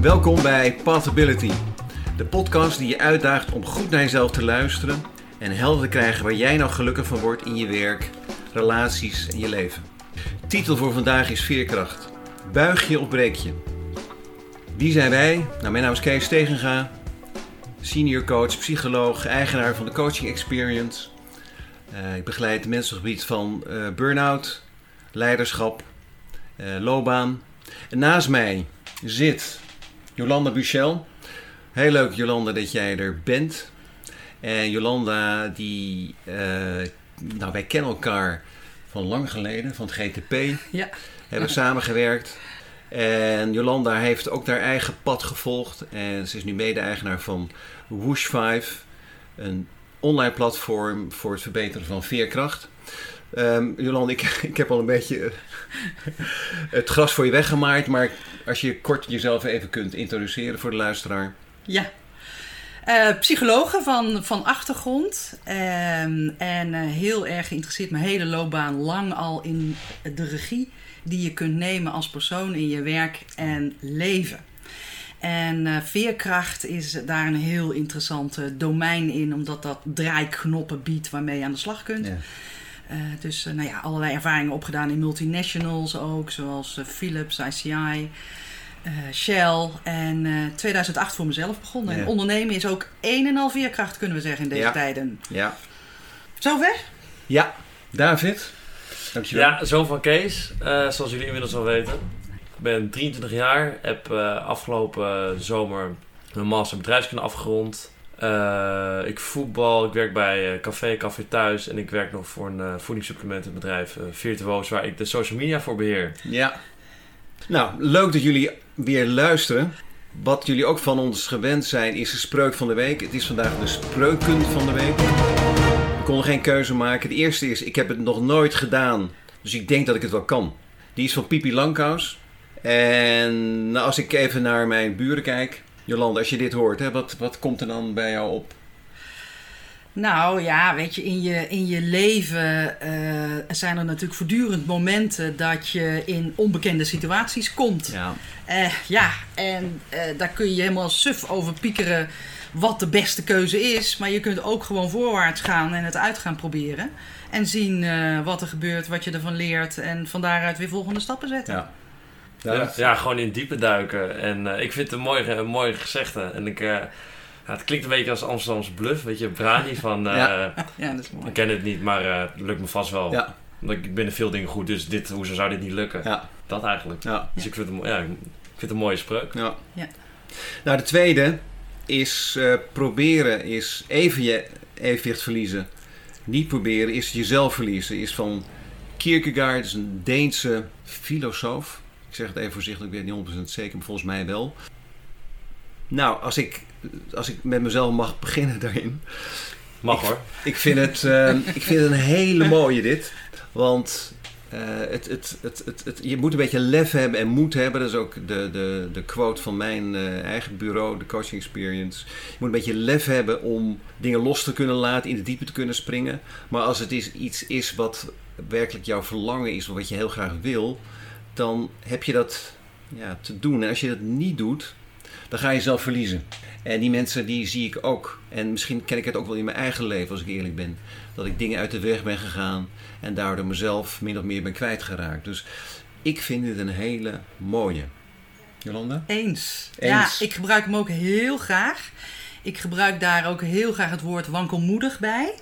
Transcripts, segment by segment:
Welkom bij Pathability, de podcast die je uitdaagt om goed naar jezelf te luisteren en helder te krijgen waar jij nou gelukkig van wordt in je werk, relaties en je leven. Titel voor vandaag is Veerkracht. Buig je of breek je? Wie zijn wij? Nou, mijn naam is Kees Tegenga, senior coach, psycholoog, eigenaar van de Coaching Experience. Uh, ik begeleid mensen op het gebied van uh, burn-out, leiderschap, uh, loopbaan. En naast mij zit Jolanda Buchel. Heel leuk Jolanda dat jij er bent. En Jolanda, die, nou wij kennen elkaar van lang geleden, van het GTP. Ja. Hebben samengewerkt. En Jolanda heeft ook haar eigen pad gevolgd. En ze is nu mede-eigenaar van Whoosh 5. Een online platform voor het verbeteren van veerkracht. Um, Jolanda, ik, ik heb al een beetje het gras voor je weggemaaid. Maar als je kort jezelf even kunt introduceren voor de luisteraar. Ja, uh, psychologe van, van achtergrond. Um, en uh, heel erg geïnteresseerd, mijn hele loopbaan lang al in de regie die je kunt nemen als persoon in je werk en leven. En veerkracht is daar een heel interessant domein in, omdat dat draaiknoppen biedt waarmee je aan de slag kunt. Ja. Uh, dus uh, nou ja, allerlei ervaringen opgedaan in multinationals ook, zoals Philips, ICI. Shell en 2008 voor mezelf begonnen. Ja. En ondernemen is ook een en al veerkracht, kunnen we zeggen, in deze ja. tijden. Ja. Zover? Ja. David? Dankjewel. Ja, zoon van Kees, uh, zoals jullie inmiddels al weten. Ik ben 23 jaar, heb uh, afgelopen zomer mijn master bedrijfskunde afgerond. Uh, ik voetbal, ik werk bij Café Café Thuis en ik werk nog voor een voedingssupplementenbedrijf Virtuoos, waar ik de social media voor beheer. Ja. Nou, leuk dat jullie weer luisteren. Wat jullie ook van ons gewend zijn, is de spreuk van de week. Het is vandaag de spreuken van de week. Ik kon geen keuze maken. De eerste is, ik heb het nog nooit gedaan, dus ik denk dat ik het wel kan. Die is van Pipi Langkous. En nou, als ik even naar mijn buren kijk, Jolanda, als je dit hoort, hè, wat, wat komt er dan bij jou op? Nou ja, weet je, in je, in je leven uh, zijn er natuurlijk voortdurend momenten dat je in onbekende situaties komt. Ja, uh, ja en uh, daar kun je helemaal suf over piekeren wat de beste keuze is. Maar je kunt ook gewoon voorwaarts gaan en het uit gaan proberen. En zien wat er gebeurt, wat je ervan leert. En van daaruit weer volgende stappen zetten. Ja. Ja, ja, gewoon in diepe duiken. En ik vind het een mooi, een mooi gezegde. En ik... Ja, het klinkt een beetje als Amsterdamse bluff, weet je, Brani van... Uh, ja. ja, dat is mooi. Ik ken het niet, maar uh, het lukt me vast wel. Ja. Want ik ben in veel dingen goed, dus dit, hoezo zou dit niet lukken? Ja. Dat eigenlijk. Ja. Dus ik vind, het, ja, ik vind het een mooie spreuk. Ja. Ja. Nou, de tweede is uh, proberen, is even je evenwicht verliezen. Niet proberen, is jezelf verliezen. Is van Kierkegaard, is een Deense filosoof. Ik zeg het even voorzichtig, ik weet niet 100% zeker, maar volgens mij wel. Nou, als ik, als ik met mezelf mag beginnen daarin. Mag ik, hoor. Ik vind, het, uh, ik vind het een hele mooie dit. Want uh, het, het, het, het, het, je moet een beetje lef hebben en moed hebben. Dat is ook de, de, de quote van mijn uh, eigen bureau, de Coaching Experience. Je moet een beetje lef hebben om dingen los te kunnen laten, in de diepe te kunnen springen. Maar als het is, iets is wat werkelijk jouw verlangen is, of wat je heel graag wil, dan heb je dat ja, te doen. En als je dat niet doet, dan ga je jezelf verliezen. En die mensen die zie ik ook. En misschien ken ik het ook wel in mijn eigen leven, als ik eerlijk ben. Dat ik dingen uit de weg ben gegaan en daardoor mezelf min of meer ben kwijtgeraakt. Dus ik vind dit een hele mooie. Jolanda? Eens. Eens. Ja, ik gebruik hem ook heel graag. Ik gebruik daar ook heel graag het woord wankelmoedig bij.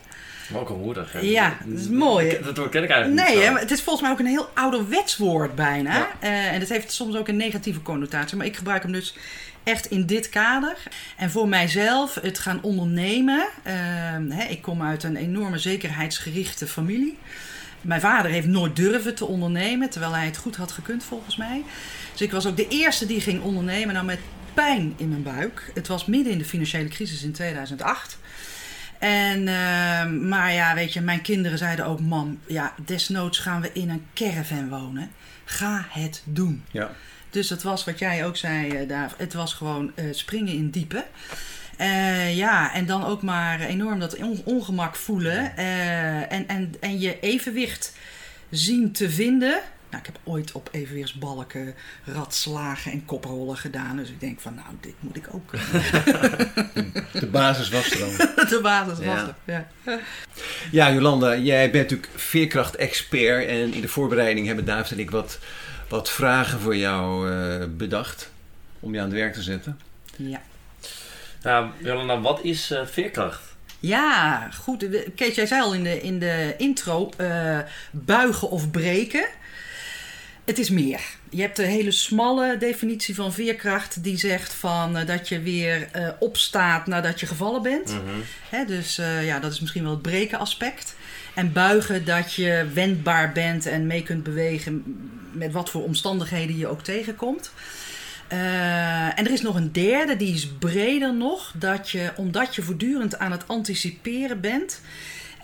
Wankelmoedig, hè? Ja, dat is mooi. Dat woord ken ik eigenlijk nee, niet maar het is volgens mij ook een heel ouderwets woord bijna. Ja. Uh, en het heeft soms ook een negatieve connotatie. Maar ik gebruik hem dus echt in dit kader. En voor mijzelf het gaan ondernemen. Uh, hè, ik kom uit een enorme zekerheidsgerichte familie. Mijn vader heeft nooit durven te ondernemen, terwijl hij het goed had gekund volgens mij. Dus ik was ook de eerste die ging ondernemen, nou met pijn in mijn buik. Het was midden in de financiële crisis in 2008. En, uh, maar ja, weet je, mijn kinderen zeiden ook: Mam, ja, desnoods gaan we in een caravan wonen. Ga het doen. Ja. Dus dat was wat jij ook zei, uh, Daaf. Het was gewoon uh, springen in diepe. Uh, ja, en dan ook maar enorm dat on ongemak voelen. en, en, en je evenwicht zien te vinden. Nou, ik heb ooit op evenweersbalken ratslagen en koprollen gedaan. Dus ik denk van, nou, dit moet ik ook De basis was er dan. De basis was Ja. er, ja. Ja, Jolanda, jij bent natuurlijk veerkracht-expert. En in de voorbereiding hebben David en ik wat, wat vragen voor jou eh, bedacht. Om je aan het werk te zetten. ja. Nou, Jolanda, wat is eh, veerkracht? Ja, goed. Kees, jij zei al in de, in de intro, eh, buigen of breken. Het is meer. Je hebt de hele smalle definitie van veerkracht die zegt van, eh, dat je weer eh, opstaat nadat je gevallen bent. Mhm. Hè, dus eh, ja, dat is misschien wel het breken aspect. En buigen dat je wendbaar bent en mee kunt bewegen met wat voor omstandigheden je ook tegenkomt. En er is nog een derde, die is breder nog. Dat je, omdat je voortdurend aan het anticiperen bent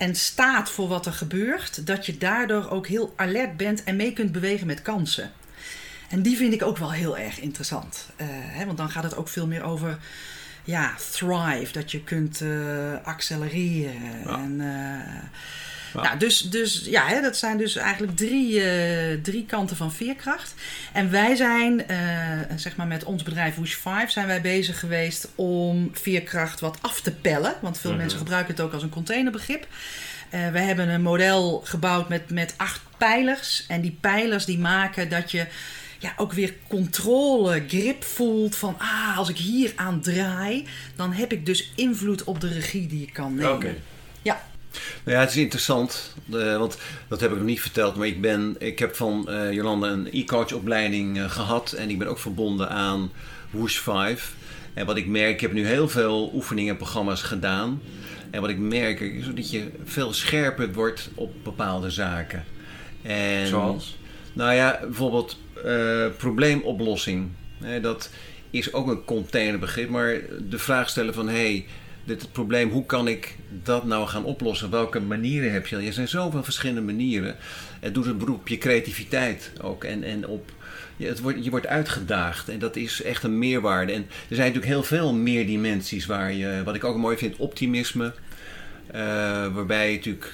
en staat voor wat er gebeurt, dat je daardoor ook heel alert bent en mee kunt bewegen met kansen. En die vind ik ook wel heel erg interessant. Eh, hè, want dan gaat het ook veel meer over ja, thrive, dat je kunt eh, accelereren. Ja. En, eh, Ja. nou, dus, dus ja, hè, dat zijn dus eigenlijk drie, eh, drie kanten van veerkracht. En wij zijn, eh, zeg maar met ons bedrijf Woosh 5, zijn wij bezig geweest om veerkracht wat af te pellen. Want veel Mhm. mensen gebruiken het ook als een containerbegrip. Eh we hebben een model gebouwd met, met acht pijlers. En die pijlers die maken dat je ja, ook weer controle, grip voelt van... ah, als ik hier aan draai, dan heb ik dus invloed op de regie die ik kan nemen. Nou ja, het is interessant, eh, want dat heb ik nog niet verteld. Maar ik, ben, ik heb van eh, Jolanda een e-coach opleiding eh, gehad. En ik ben ook verbonden aan Woosh 5. En wat ik merk, ik heb nu heel veel oefeningen en programma's gedaan. En wat ik merk is dat je veel scherper wordt op bepaalde zaken. En, Zoals? Nou ja, bijvoorbeeld probleemoplossing. Dat is ook een containerbegrip. Maar de vraag stellen van... Hey, dit het probleem, hoe kan ik dat nou gaan oplossen? Welke manieren heb je? Er zijn zoveel verschillende manieren. Het doet een beroep op je creativiteit ook. En, en op, je, het wordt, je wordt uitgedaagd. En dat is echt een meerwaarde. En er zijn natuurlijk heel veel meer dimensies waar je... Wat ik ook mooi vind, optimisme. eh, waarbij je natuurlijk...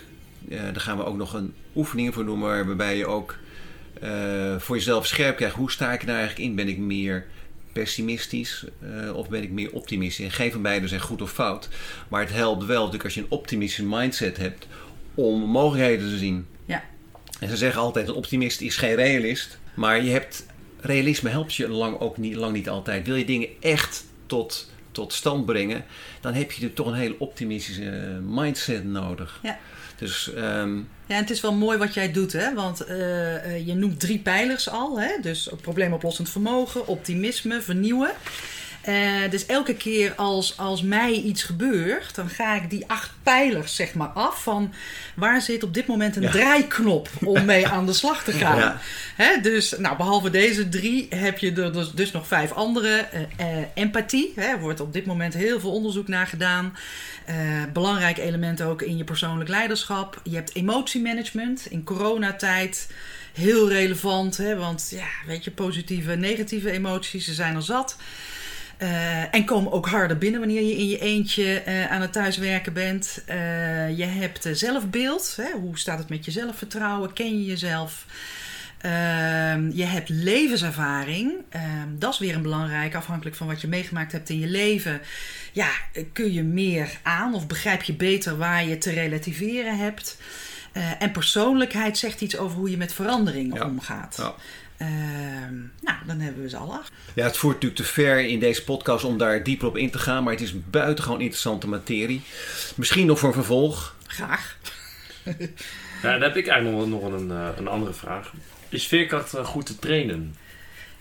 eh, daar gaan we ook nog een oefening voor maar Waarbij je ook eh, voor jezelf scherp krijgt. Hoe sta ik nou eigenlijk in? Ben ik meer pessimistisch eh, of ben ik meer optimistisch? En geen van beide zijn goed of fout. Maar het helpt wel natuurlijk als je een optimistische mindset hebt om mogelijkheden te zien. Ja. En ze zeggen altijd: een optimist is geen realist. Maar je hebt, realisme helpt je lang ook niet, lang niet altijd. Wil je dingen echt tot, tot stand brengen, dan heb je natuurlijk toch een hele optimistische mindset nodig. Ja. Dus ehm, Ja, en het is wel mooi wat jij doet, hè? want eh, eh, je noemt drie pijlers al. Hè? Dus probleemoplossend vermogen, optimisme, vernieuwen. Eh, dus elke keer als, als mij iets gebeurt, dan ga ik die acht pijlers zeg maar af van waar zit op dit moment een Ja. draaiknop om mee aan de slag te gaan. Ja. Hè, dus nou, behalve deze drie heb je er dus, dus nog vijf andere. Eh, eh, empathie, hè, er wordt op dit moment heel veel onderzoek naar gedaan. Belangrijk element ook in je persoonlijk leiderschap. Je hebt emotiemanagement in coronatijd. Heel relevant, hè, want ja, weet je, positieve en negatieve emoties, ze zijn er zat. Eh, en komen ook harder binnen wanneer je in je eentje eh, aan het thuiswerken bent. Eh, je hebt zelfbeeld. Hè? Hoe staat het met je zelfvertrouwen? Ken je jezelf? Ehm, je hebt levenservaring. Ehm, dat is weer een belangrijk, afhankelijk van wat je meegemaakt hebt in je leven. Ja, kun je meer aan of begrijp je beter waar je te relativeren hebt. En persoonlijkheid zegt iets over hoe je met veranderingen Ja. omgaat. Ja. Ehm, nou, dan hebben we ze al acht. Ja, het voert natuurlijk te ver in deze podcast om daar dieper op in te gaan. Maar het is buitengewoon interessante materie. Misschien nog voor een vervolg. Graag. Ja, dan heb ik eigenlijk nog, nog een, eh, een andere vraag. Is veerkracht eh, goed te trainen?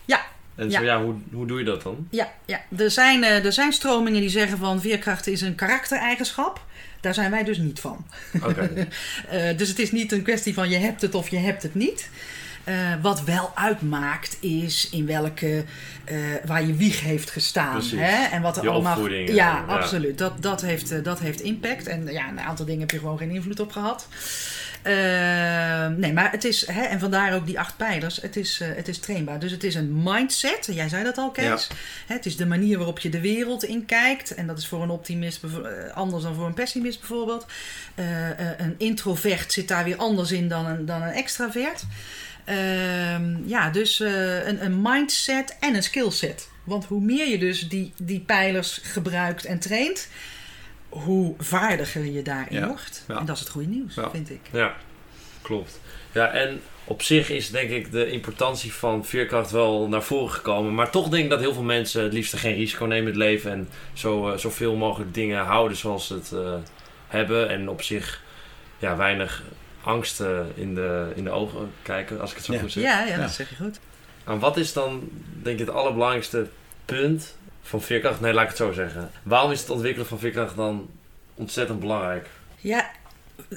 Ja. En Ja. zo ja, hoe, hoe doe je dat dan? Ja, ja. Er, zijn, eh, er zijn stromingen die zeggen van veerkracht is een karaktereigenschap. Daar zijn wij dus niet van. Oké. Eh, dus het is niet een kwestie van je hebt het of je hebt het niet. Eh, wat wel uitmaakt is in welke, eh, waar je wieg heeft gestaan. Hè? En wat er Je allemaal. en Ja, zo, ja. absoluut. Dat, dat, heeft, eh, dat heeft impact. En ja, een aantal dingen heb je gewoon geen invloed op gehad. Eh, nee, maar het is, hè, en vandaar ook die acht pijlers, het is, eh, het is trainbaar. Dus het is een mindset, jij zei dat al, Kees. Hè, het is de manier waarop je de wereld in kijkt. En dat is voor een optimist eh, anders dan voor een pessimist bijvoorbeeld. Eh, eh, een introvert zit daar weer anders in dan een, dan een extravert. Ehm, ja, dus eh, een, een mindset en een skillset. Want hoe meer je dus die, die pijlers gebruikt en traint, hoe vaardiger je daarin Ja, wordt. ja. En dat is het goede nieuws, Ja. vind ik. Ja, klopt. Ja, en op zich is denk ik de importantie van veerkracht wel naar voren gekomen. Maar toch denk ik dat heel veel mensen het liefst geen risico nemen in het leven. En zo, eh, zoveel mogelijk dingen houden zoals ze het eh, hebben. En op zich ja, weinig angst eh, in, de, in de ogen kijken, als ik het zo Ja. goed zeg. Ja, ja, Ja. dat zeg je goed. En wat is dan denk ik het allerbelangrijkste punt van veerkracht? Nee, laat ik het zo zeggen. Waarom is het ontwikkelen van veerkracht dan ontzettend belangrijk? Ja,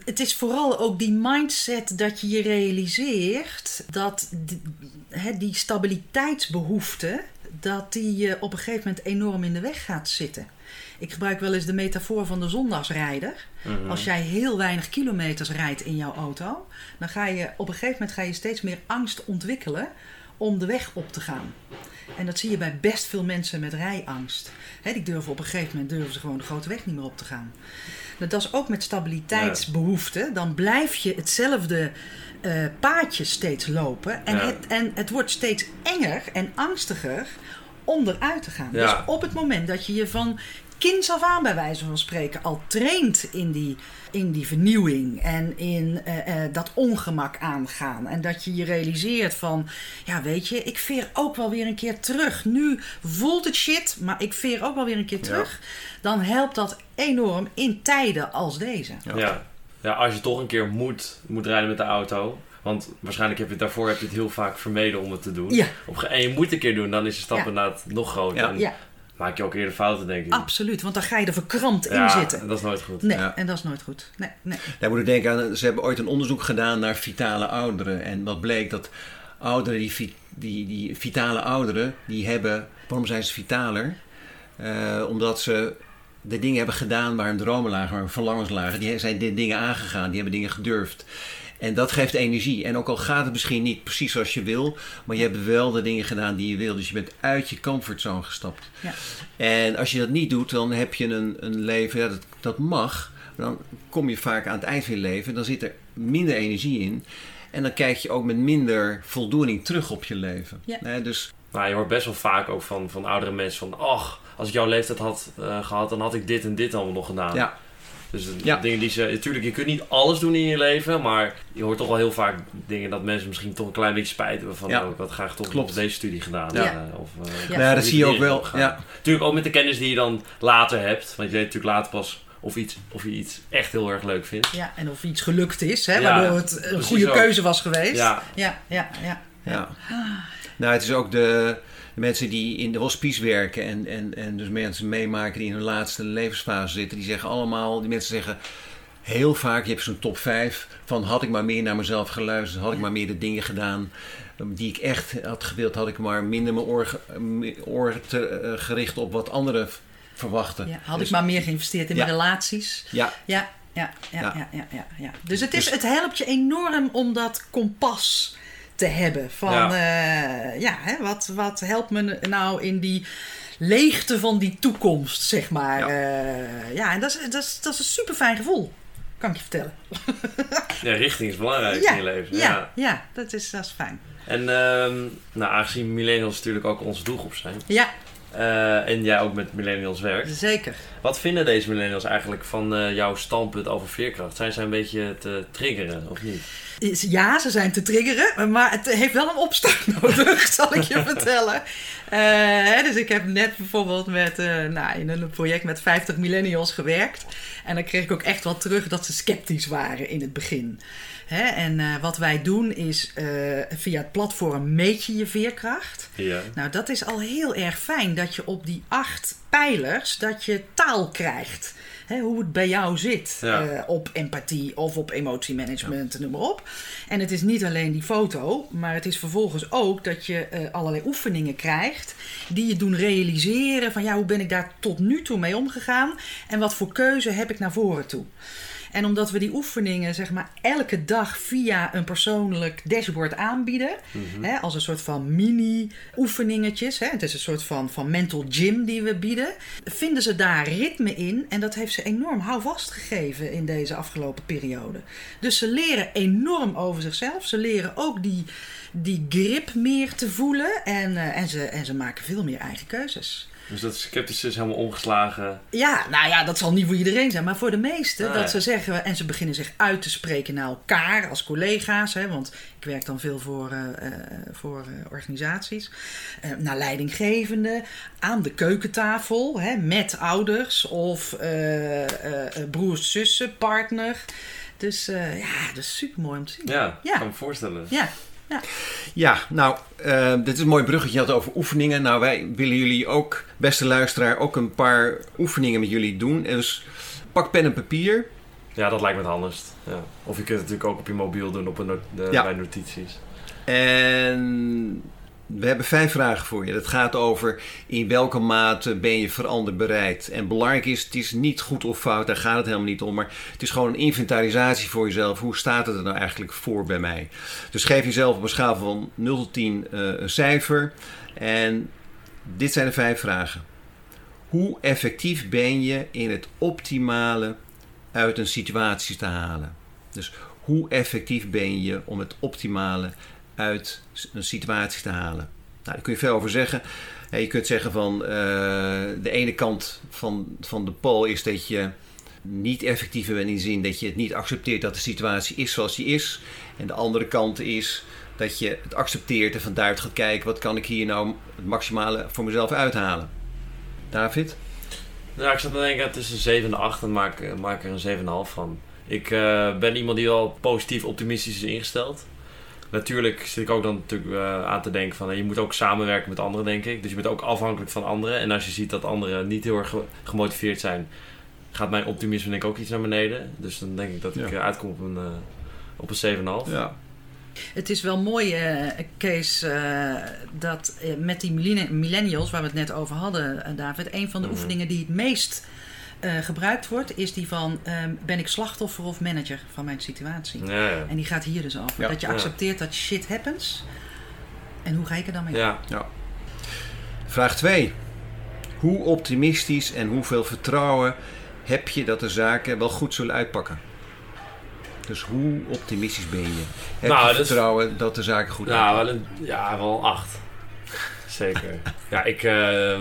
het is vooral ook die mindset dat je je realiseert dat die, hè, die stabiliteitsbehoefte, dat die je op een gegeven moment enorm in de weg gaat zitten. Ik gebruik wel eens de metafoor van de zondagsrijder. Mhm. Als jij heel weinig kilometers rijdt in jouw auto, dan ga je op een gegeven moment ga je steeds meer angst ontwikkelen om de weg op te gaan. En dat zie je bij best veel mensen met rijangst. Hè, die durven op een gegeven moment durven ze gewoon de grote weg niet meer op te gaan. Nou, Dat is ook met stabiliteitsbehoeften. Dan blijf je hetzelfde eh, paadje steeds lopen. En, Ja. het, en het wordt steeds enger en angstiger om eruit te gaan. Ja. Dus op het moment dat je je van kinds af aan, bij wijze van spreken, al traint in die, in die vernieuwing en in eh, eh, dat ongemak aangaan. En dat je je realiseert van, ja weet je, ik veer ook wel weer een keer terug. Nu voelt het shit, maar ik veer ook wel weer een keer terug. Dan helpt dat enorm in tijden als deze. Ja. Ja. ja. als je toch een keer moet, moet rijden met de auto. Want waarschijnlijk heb je daarvoor heb je het heel vaak vermeden om het te doen. Ja. Op, en je moet een keer doen, dan is de stap inderdaad nog groter. Ja. En Ja, maak je ook eerder fouten, denk ik. absoluut. Want dan ga je er verkrampt ja, in zitten. dat is nooit goed. Nee, Ja. en dat is nooit goed. Nee, nee. Daar moet ik denken aan, ze hebben ooit een onderzoek gedaan naar vitale ouderen. En wat bleek dat ouderen, die, die, die vitale ouderen, die hebben, waarom zijn ze vitaler? Eh, omdat ze de dingen hebben gedaan waar hun dromen lagen, waar hun verlangens lagen. Die zijn de dingen aangegaan, die hebben dingen gedurfd. En dat geeft energie. En ook al gaat het misschien niet precies zoals je wil, maar je hebt wel de dingen gedaan die je wil. Dus je bent uit je comfortzone gestapt. Ja. En als je dat niet doet, dan heb je een, een leven, ja, dat, dat mag. Maar dan kom je vaak aan het eind van je leven, dan zit er minder energie in. En dan kijk je ook met minder voldoening terug op je leven. Ja. Nee, dus Nou, je hoort best wel vaak ook van, van oudere mensen van... ach, als ik jouw leeftijd had eh, gehad, dan had ik dit en dit allemaal nog gedaan. ja, Dus de Ja. dingen die ze... Natuurlijk, je kunt niet alles doen in je leven, maar je hoort toch wel heel vaak dingen dat mensen misschien toch een klein beetje spijt hebben van... Ja. oh, ik had graag toch Klopt. deze studie gedaan. Ja. eh, of, eh, Ja. Nou ja, dat zie je ook wel. Ja. Natuurlijk ook met de kennis die je dan later hebt. Want je weet natuurlijk later pas of, iets, of je iets echt heel erg leuk vindt. Ja, en of iets gelukt is, hè, Ja, waardoor het een goede ook. keuze was geweest. Ja, ja, ja. ja. Ja. Nou, het is ook de, de mensen die in de hospice werken en, en, en dus mensen meemaken die in hun laatste levensfase zitten, die zeggen allemaal, die mensen zeggen heel vaak, je hebt zo'n top 5 van had ik maar meer naar mezelf geluisterd, had ik maar meer de dingen gedaan eh, die ik echt had gewild, had ik maar minder mijn oor, te, eh, gericht op wat anderen verwachten. Ja, had Dus- ik maar meer geïnvesteerd in Ja. mijn relaties. Ja, Ja, ja, ja, Ja. ja. ja, ja, ja. Dus, het, is, Dus- het helpt je enorm om dat kompas te hebben. Van Ja. ja, ja hè, wat, wat helpt me nou in die leegte van die toekomst, zeg maar. Ja. Ja, ja en dat is, dat, is, dat is een super fijn gevoel, kan ik je vertellen. ja, richting is belangrijk Ja, in je leven. ja, Ja. ja, dat, is, dat is fijn. En ehm, nou, aangezien millennials natuurlijk ook onze doelgroep zijn. Ja, eh, en jij ook met millennials werkt. zeker. Wat vinden deze millennials eigenlijk van eh, jouw standpunt over veerkracht? Zijn zij een beetje te triggeren of niet? Is- Ja, ze zijn te triggeren, maar het heeft wel een opstart nodig, zal ik je vertellen. Eh, hè, dus ik heb net bijvoorbeeld met, nou, in een project met 50 millennials gewerkt. En dan kreeg ik ook echt wel terug dat ze sceptisch waren in het begin. Hè, en wat wij doen is via het platform meet je je veerkracht. Ja. Nou, dat is al heel erg fijn dat je op die acht pijlers dat je taal krijgt. Hè, hoe het bij jou zit. Ja. eh, op empathie of op emotiemanagement, noem maar op. En het is niet alleen die foto, maar het is vervolgens ook dat je eh, allerlei oefeningen krijgt. Die je doen realiseren van ja, hoe ben ik daar tot nu toe mee omgegaan. En wat voor keuze heb ik naar voren toe. En omdat we die oefeningen zeg maar elke dag via een persoonlijk dashboard aanbieden, hè, als een soort van mini-oefeningetjes, hè, het is een soort van, van mental gym die we bieden, vinden ze daar ritme in en dat heeft ze enorm houvast gegeven in deze afgelopen periode. Dus ze leren enorm over zichzelf, ze leren ook die, die grip meer te voelen. En, eh, en, ze, en ze maken veel meer eigen keuzes. Dus dat sceptisch is helemaal omgeslagen. Ja, nou ja, dat zal niet voor iedereen zijn, maar voor de meesten. Ah, dat ja. ze zeggen, en ze beginnen zich uit te spreken naar elkaar als collega's. Hè, want ik werk dan veel voor, eh, eh, voor organisaties. Naar leidinggevenden, aan de keukentafel hè, met ouders of broers, zussen, partner. Dus ja, dat is super mooi om te zien. Ja, Ja. kan me voorstellen. Ja, Ja, nou, eh, dit is een mooi bruggetje. Je had over oefeningen. Nou, wij willen jullie ook, beste luisteraar, ook een paar oefeningen met jullie doen. En Dus pak pen en papier. Ja, dat lijkt me het handigst. Ja. Of je kunt het natuurlijk ook op je mobiel doen op een not- de, Ja. bij notities. En we hebben vijf vragen voor je. Dat gaat over in welke mate ben je veranderbereid. En belangrijk is, het is niet goed of fout, daar gaat het helemaal niet om. Maar het is gewoon een inventarisatie voor jezelf. Hoe staat het er nou eigenlijk voor bij mij? Dus geef jezelf op een schaal van 0 tot 10 eh, een cijfer. En dit zijn de vijf vragen. Hoe effectief ben je in het optimale uit een situatie te halen? Dus hoe effectief ben je om het optimale uit een situatie te halen? Nou, daar kun je veel over zeggen. Je kunt zeggen van eh, de ene kant van, van de pol is dat je niet effectief bent in zin dat je het niet accepteert dat de situatie is zoals die is. En de andere kant is dat je het accepteert en van daaruit gaat kijken wat kan ik hier nou het maximale voor mezelf uithalen. David? Ja, ik zat te denken tussen 7 en 8 en maak, maak er een 7,5 van. Ik eh, ben iemand die wel positief optimistisch is ingesteld. Natuurlijk zit ik ook dan natuurlijk eh, aan te denken van eh, je moet ook samenwerken met anderen, denk ik. Dus je bent ook afhankelijk van anderen. En als je ziet dat anderen niet heel erg ge- gemotiveerd zijn, gaat mijn optimisme denk ik ook iets naar beneden. Dus dan denk ik dat ik Ja. eh, uitkom op een, eh, op een 7,5. Ja. Het is wel mooi, eh, Kees, eh, dat met die millenni- millennials waar we het net over hadden, David, een van de Mhm. oefeningen die het meest eh, gebruikt wordt, is die van ehm, ben ik slachtoffer of manager van mijn situatie? Ja, ja. En die gaat hier dus over. Ja. Dat je Ja. accepteert dat shit happens. En hoe ga ik er dan mee? ja. Vraag 2. Hoe optimistisch en hoeveel vertrouwen heb je dat de zaken wel goed zullen uitpakken? Dus hoe optimistisch ben je? Heb Nou, je dat is- vertrouwen dat de zaken goed Nou, uitpakken? wel een, ja, wel acht. Zeker. Ja, ik eh,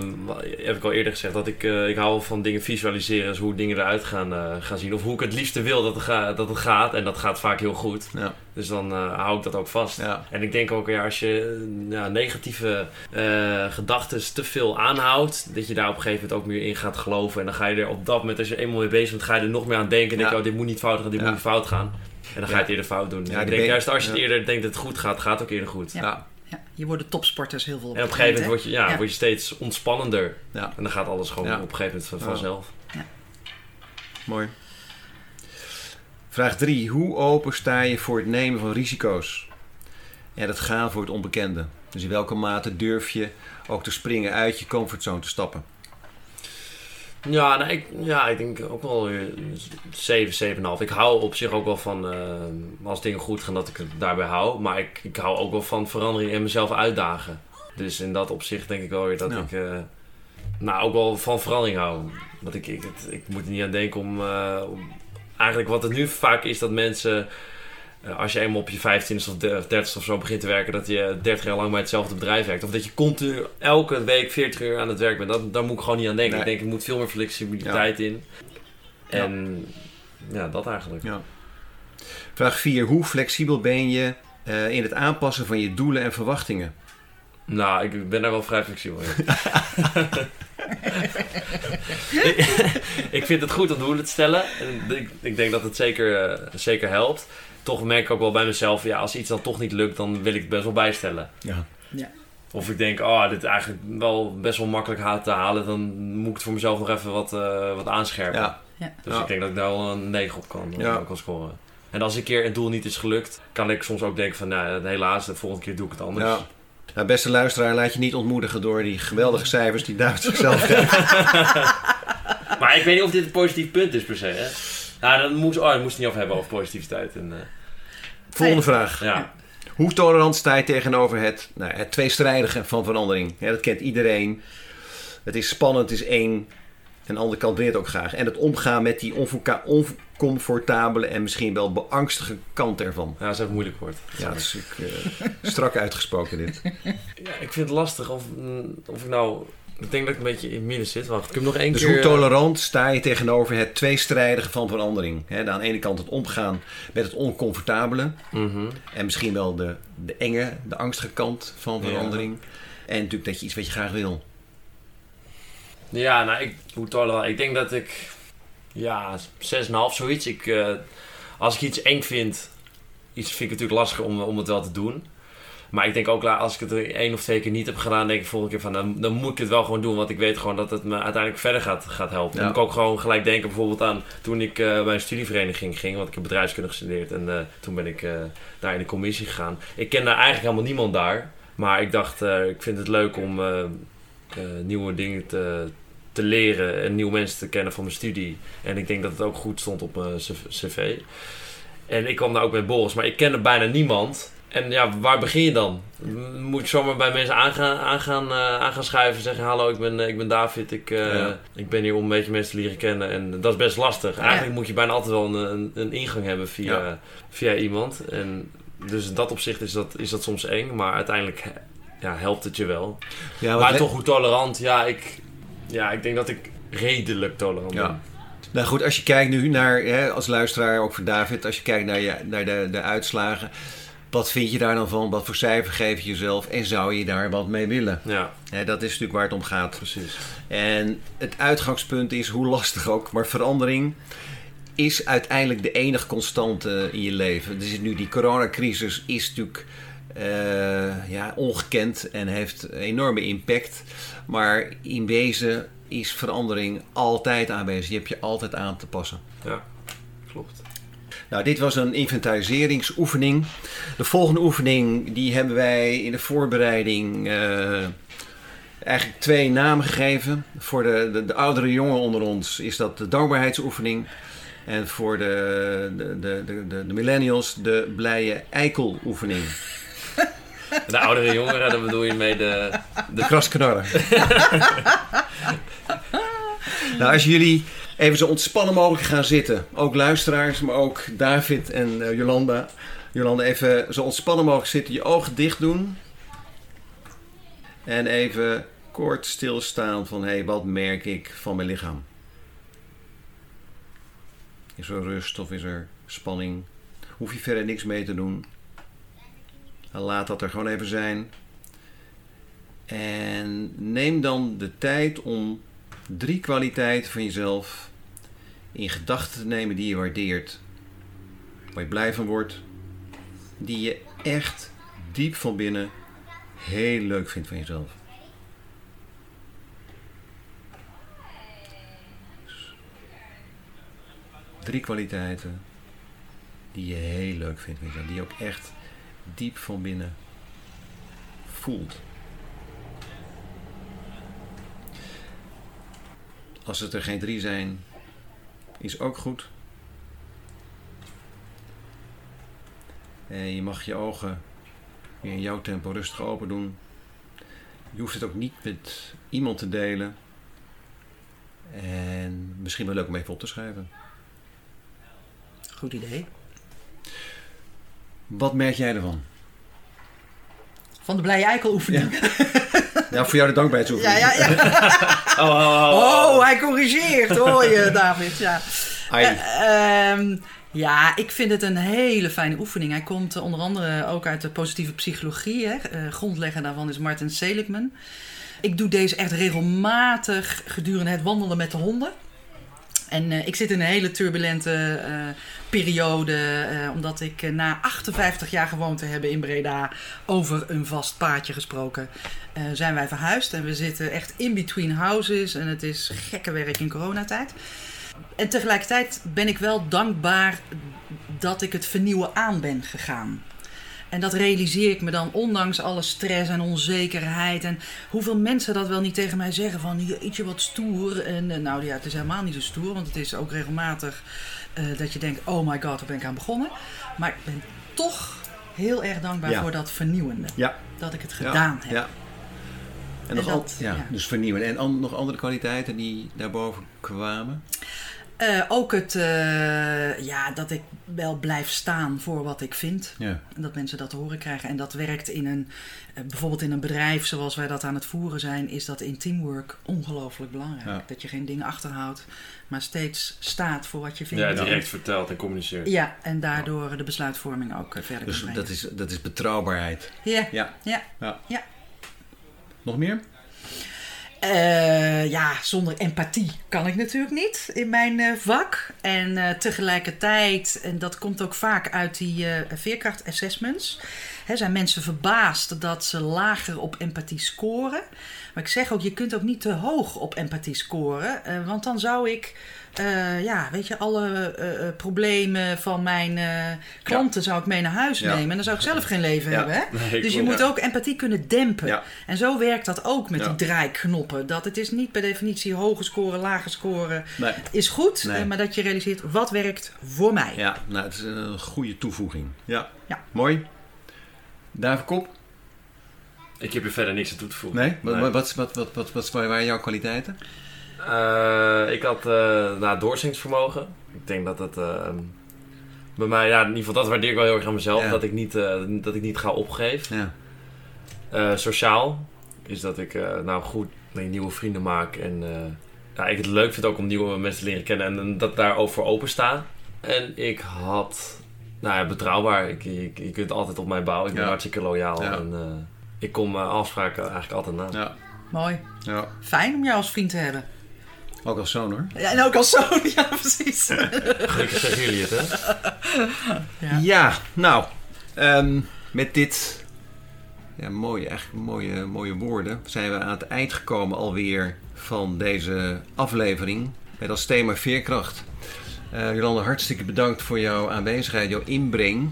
heb ik al eerder gezegd dat ik, eh, ik hou van dingen visualiseren, dus hoe dingen eruit gaan, eh, gaan zien. Of hoe ik het liefste wil dat het, ga, dat het gaat. En dat gaat vaak heel goed. Ja. Dus dan eh, hou ik dat ook vast. Ja. En ik denk ook, ja, als je ja, negatieve eh gedachten te veel aanhoudt, dat je daar op een gegeven moment ook meer in gaat geloven. En dan ga je er op dat moment, als je er eenmaal mee bezig bent, ga je er nog meer aan denken. En denk je, oh, dit moet niet fout gaan, dit Ja. moet niet fout gaan. En dan ga je het eerder fout doen. Dus Ja, ik denk juist als je het ja. eerder denkt dat het goed gaat, gaat het ook eerder goed. Ja. Ja, hier worden topsporters heel veel op En op een gegeven moment word je, ja, Ja. word je steeds ontspannender. Ja. En dan gaat alles gewoon Ja. op een gegeven moment van- vanzelf. Mooi. Vraag 3. Hoe open sta je voor het nemen van risico's? En het gaan voor het onbekende. Dus in welke mate durf je ook te springen uit je comfortzone te stappen? Ja, nou, ik, ja, ik denk ook wel weer 7, 7,5. Ik hou op zich ook wel van, eh, als dingen goed gaan, dat ik het daarbij hou. Maar ik, ik hou ook wel van verandering en mezelf uitdagen. Dus in dat opzicht denk ik wel weer dat Ja. ik, eh, nou, ook wel van verandering hou. Want ik, ik, het- ik moet er niet aan denken om, eh, om... Eigenlijk wat het nu vaak is, dat mensen... eh, als je eenmaal op je 25 of 30 of zo begint te werken, dat je 30 jaar lang bij hetzelfde bedrijf werkt. Of dat je continu elke week 40 uur aan het werk bent. Dat, daar moet ik gewoon niet aan denken. Nee. Ik denk, er moet veel meer flexibiliteit in. En ja, dat eigenlijk. Ja. Vraag 4. Hoe flexibel ben je eh, in het aanpassen van je doelen en verwachtingen? Nou, ik ben daar wel vrij flexibel in. ik, vind het goed om doelen te stellen. En ik, ik denk dat het zeker, eh, zeker helpt. Toch merk ik ook wel bij mezelf, ja, als iets dan toch niet lukt, dan wil ik het best wel bijstellen. Ja. Of ik denk, oh, dit is eigenlijk wel best wel makkelijk te halen, dan moet ik het voor mezelf nog even wat, eh, wat aanscherpen. Ja. Ja. Dus Ja. ik denk dat ik daar wel een 9 op kan, Ja. kan scoren. En als een keer een doel niet is gelukt, kan ik soms ook denken van, nou, helaas, de volgende keer doe ik het anders. Ja. Nou, beste luisteraar, laat je niet ontmoedigen door die geweldige cijfers die David zichzelf geeft. Maar ik weet niet of dit een positief punt is per se. Hè? Nou, dan moest, oh, ik moest het niet over hebben over positiviteit. En, eh, Volgende vraag. ja. Hoe tolerant sta je tegenover het, nou, het tweestrijdige van verandering? Ja, dat kent iedereen. Het is spannend, het is eng. En de andere kant wil je het ook graag. En het omgaan met die oncomfortabele en misschien wel beangstige kant ervan. Ja, dat is even een moeilijk woord. Ja, dat is natuurlijk eh, strak uitgesproken dit. Ja, ik vind het lastig of, mm, of ik nou... Ik denk dat ik een beetje in het midden zit. Wacht, ik heb nog één Dus keer... hoe tolerant sta je tegenover het tweestrijdige van verandering? He, aan de ene kant het omgaan met het oncomfortabele. Mhm. En misschien wel de, de enge, de angstige kant van Ja. verandering. En natuurlijk dat je iets wat je graag wil. Ja, nou, ik, hoe tolerant? Ik denk dat ik, ja, 6,5 zoiets. Ik, eh, als ik iets eng vind, iets vind ik het natuurlijk lastig om, om het wel te doen. Maar ik denk ook, als ik het er één of twee keer niet heb gedaan, denk ik volgende keer van, dan, dan moet ik het wel gewoon doen. Want ik weet gewoon dat het me uiteindelijk verder gaat, gaat helpen. Ja. Dan moet ik ook gewoon gelijk denken bijvoorbeeld aan toen ik eh, bij een studievereniging ging. Want ik heb bedrijfskunde gestudeerd en eh, toen ben ik daar in de commissie gegaan. Ik ken daar eigenlijk helemaal niemand daar. Maar ik dacht, ik vind het leuk om nieuwe dingen te, te leren en nieuwe mensen te kennen van mijn studie. En ik denk dat het ook goed stond op mijn cv. En ik kwam daar ook met Boris, maar ik kende bijna niemand. En ja, waar begin je dan? Moet ik zomaar bij mensen aangaan, aangaan, eh, aan gaan schuiven zeggen... Hallo, ik ben, eh, ik ben David, ik, eh, Ja. ik ben hier om een beetje mensen te leren kennen. En dat is best lastig. Eigenlijk moet je bijna altijd wel een, een, een ingang hebben via, Ja. via iemand. En dus in dat opzicht is dat, is dat soms eng, maar uiteindelijk ja, helpt het je wel. Ja, maar toch hoe tolerant? Ja, ik, ja, ik denk dat ik redelijk tolerant Ja. ben. Nou goed, als je kijkt nu naar, hè, als luisteraar, ook voor David, als je kijkt naar, je, naar de, de uitslagen, wat vind je daar dan van? Wat voor cijfer geef je jezelf? En zou je daar wat mee willen? Ja, Hè, dat is natuurlijk waar het om gaat. precies. En het uitgangspunt is, hoe lastig ook, maar verandering is uiteindelijk de enige constante in je leven. Dus nu die coronacrisis is natuurlijk ja, ongekend en heeft enorme impact. Maar in wezen is verandering altijd aanwezig. Je hebt je altijd aan te passen. Ja, klopt. Nou, dit was een inventariseringsoefening. De volgende oefening die hebben wij in de voorbereiding eh, eigenlijk twee namen gegeven. Voor de, de, de oudere jongen onder ons is dat de dankbaarheidsoefening. En voor de, de, de, de, de, millennials de blije eikeloefening. De oudere jongeren, daar bedoel je mee de... De krasknarren. nou, als jullie even zo ontspannen mogelijk gaan zitten. Ook luisteraars, maar ook David en eh, Jolanda. Jolanda, even zo ontspannen mogelijk zitten. Je ogen dicht doen. En even kort stilstaan van... Hé, hey, wat merk ik van mijn lichaam? Is er rust of is er spanning? Hoef je verder niks mee te doen. Laat dat er gewoon even zijn. En neem dan de tijd om drie kwaliteiten van jezelf in gedachten te nemen die je waardeert. Waar je blij van wordt. Die je echt diep van binnen heel leuk vindt van jezelf. Drie kwaliteiten die je heel leuk vindt van jezelf. Die je ook echt diep van binnen voelt. Als het er geen drie zijn, is ook goed. En je mag je ogen weer in jouw tempo rustig open doen. Je hoeft het ook niet met iemand te delen. En misschien wel leuk om even op te schrijven. Goed idee. Wat merk jij ervan? Van de blije eikeloefening. Ja, voor jou de dankbaarheidsoefening. Ja, ja, ja. Oh, oh, oh, Oh, hij corrigeert, hoor je, David. Ja. Eh, ehm, ja, ik vind het een hele fijne oefening. Hij komt eh, onder andere ook uit de positieve psychologie. Hè. Eh, grondlegger daarvan is Martin Seligman. Ik doe deze echt regelmatig gedurende het wandelen met de honden. En eh, ik zit in een hele turbulente eh, periode, eh, omdat ik na 58 jaar gewoond te hebben in Breda over een vast paadje gesproken, zijn wij verhuisd. En we zitten echt in between houses en het is gekke werk in coronatijd. En tegelijkertijd ben ik wel dankbaar dat ik het vernieuwen aan ben gegaan. En dat realiseer ik me dan ondanks alle stress en onzekerheid. En hoeveel mensen dat wel niet tegen mij zeggen van ietsje wat stoer. En eh, nou ja, het is helemaal niet zo stoer, want het is ook regelmatig eh, dat je denkt, oh my god, daar ben ik aan begonnen. Maar ik ben toch heel erg dankbaar Ja. voor dat vernieuwende. Ja. Dat ik het Ja, gedaan heb. Ja. En nog En al- dat, ja, ja. Dus vernieuwen. En an- nog andere kwaliteiten die daarboven kwamen? Eh, ook het, eh, ja, dat ik wel blijf staan voor wat ik vind. Ja. En dat mensen dat te horen krijgen. En dat werkt in een, eh, bijvoorbeeld in een bedrijf zoals wij dat aan het voeren zijn, is dat in teamwork ongelooflijk belangrijk. Ja. Dat je geen dingen achterhoudt, maar steeds staat voor wat je vindt. Ja, direct verteld en communiceert. Ja, en daardoor de besluitvorming ook verder Dus kan dat is, dat is betrouwbaarheid. Ja, Ja. ja. ja. Ja. Nog meer? Eh, ja, zonder empathie kan ik natuurlijk niet in mijn eh, vak. En eh, tegelijkertijd, en dat komt ook vaak uit die eh veerkracht-assessments, zijn mensen verbaasd dat ze lager op empathie scoren. Maar ik zeg ook, je kunt ook niet te hoog op empathie scoren, eh, want dan zou ik. eh, ja, weet je, alle eh, problemen van mijn klanten zou ik mee naar huis Ja. nemen. En dan zou ik zelf geen leven Ja. hebben. Hè? Nee, Dus je moet ook empathie kunnen dempen. En zo werkt dat ook met die draaiknoppen. Dat het is niet per definitie hoge scoren, lage scoren Nee. is goed. Nee. Maar dat je realiseert wat werkt voor mij. Ja, nou, het is een goede toevoeging. Ja. Ja. Mooi. David Kop? Ik heb er verder niks aan toe te voegen. Nee? Wat, wat, wat, wat, wat, wat, wat waren jouw kwaliteiten? Eh, ik had uh, nou, doorzettingsvermogen. Ik denk dat het eh, bij mij, ja, in ieder geval dat waardeer ik wel heel erg aan mezelf. Ja. Dat, ik niet, eh, dat ik niet ga opgeven. Ja. Sociaal is dat ik nou goed dat nieuwe vrienden maak. En ja, ik het leuk vind ook om nieuwe mensen te leren kennen. En, en dat daarover open sta. En ik had, nou ja, betrouwbaar. Ik, ik, je kunt altijd op mij bouwen. Ik ben Ja. hartstikke loyaal. Ja. En eh, ik kom mijn afspraken eigenlijk altijd na. Ja. Mooi. ja. Fijn om jou als vriend te hebben. Ook als zoon hoor. Ja, en ook als zoon. Ja, precies. Gelukkig zeggen jullie het, hè? Ja. Ja, nou, ehm, met dit ja, mooie, eigenlijk mooie, mooie woorden zijn we aan het eind gekomen alweer van deze aflevering met als thema veerkracht. Jolande, hartstikke bedankt voor jouw aanwezigheid, jouw inbreng.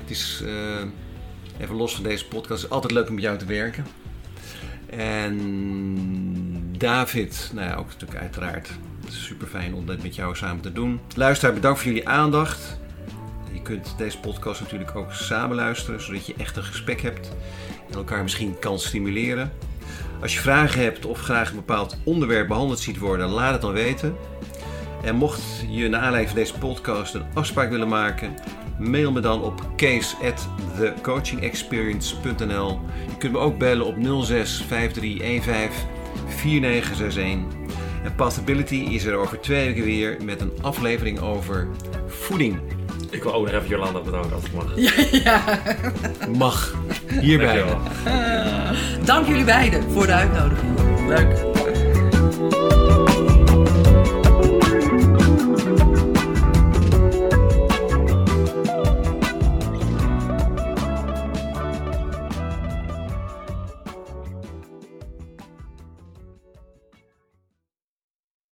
Het is, eh, even los van deze podcast, altijd leuk om met jou te werken. En David, nou ja, ook natuurlijk uiteraard super fijn om dit met jou samen te doen. Luisteraar, bedankt voor jullie aandacht. Je kunt deze podcast natuurlijk ook samen luisteren, zodat je echt een gesprek hebt en elkaar misschien kan stimuleren. Als je vragen hebt of graag een bepaald onderwerp behandeld ziet worden, laat het dan weten. En mocht je naar aanleiding van deze podcast een afspraak willen maken, mail me dan op case@thecoachingexperience.nl. Je kunt me ook bellen op 06 5315 4961. En Possibility is er over twee weken weer met een aflevering over voeding. Ik wil ook nog even Jolanda bedanken als het mag. ja. Mag. Hierbij. Dankjewel. Dank jullie beiden voor de uitnodiging. Leuk.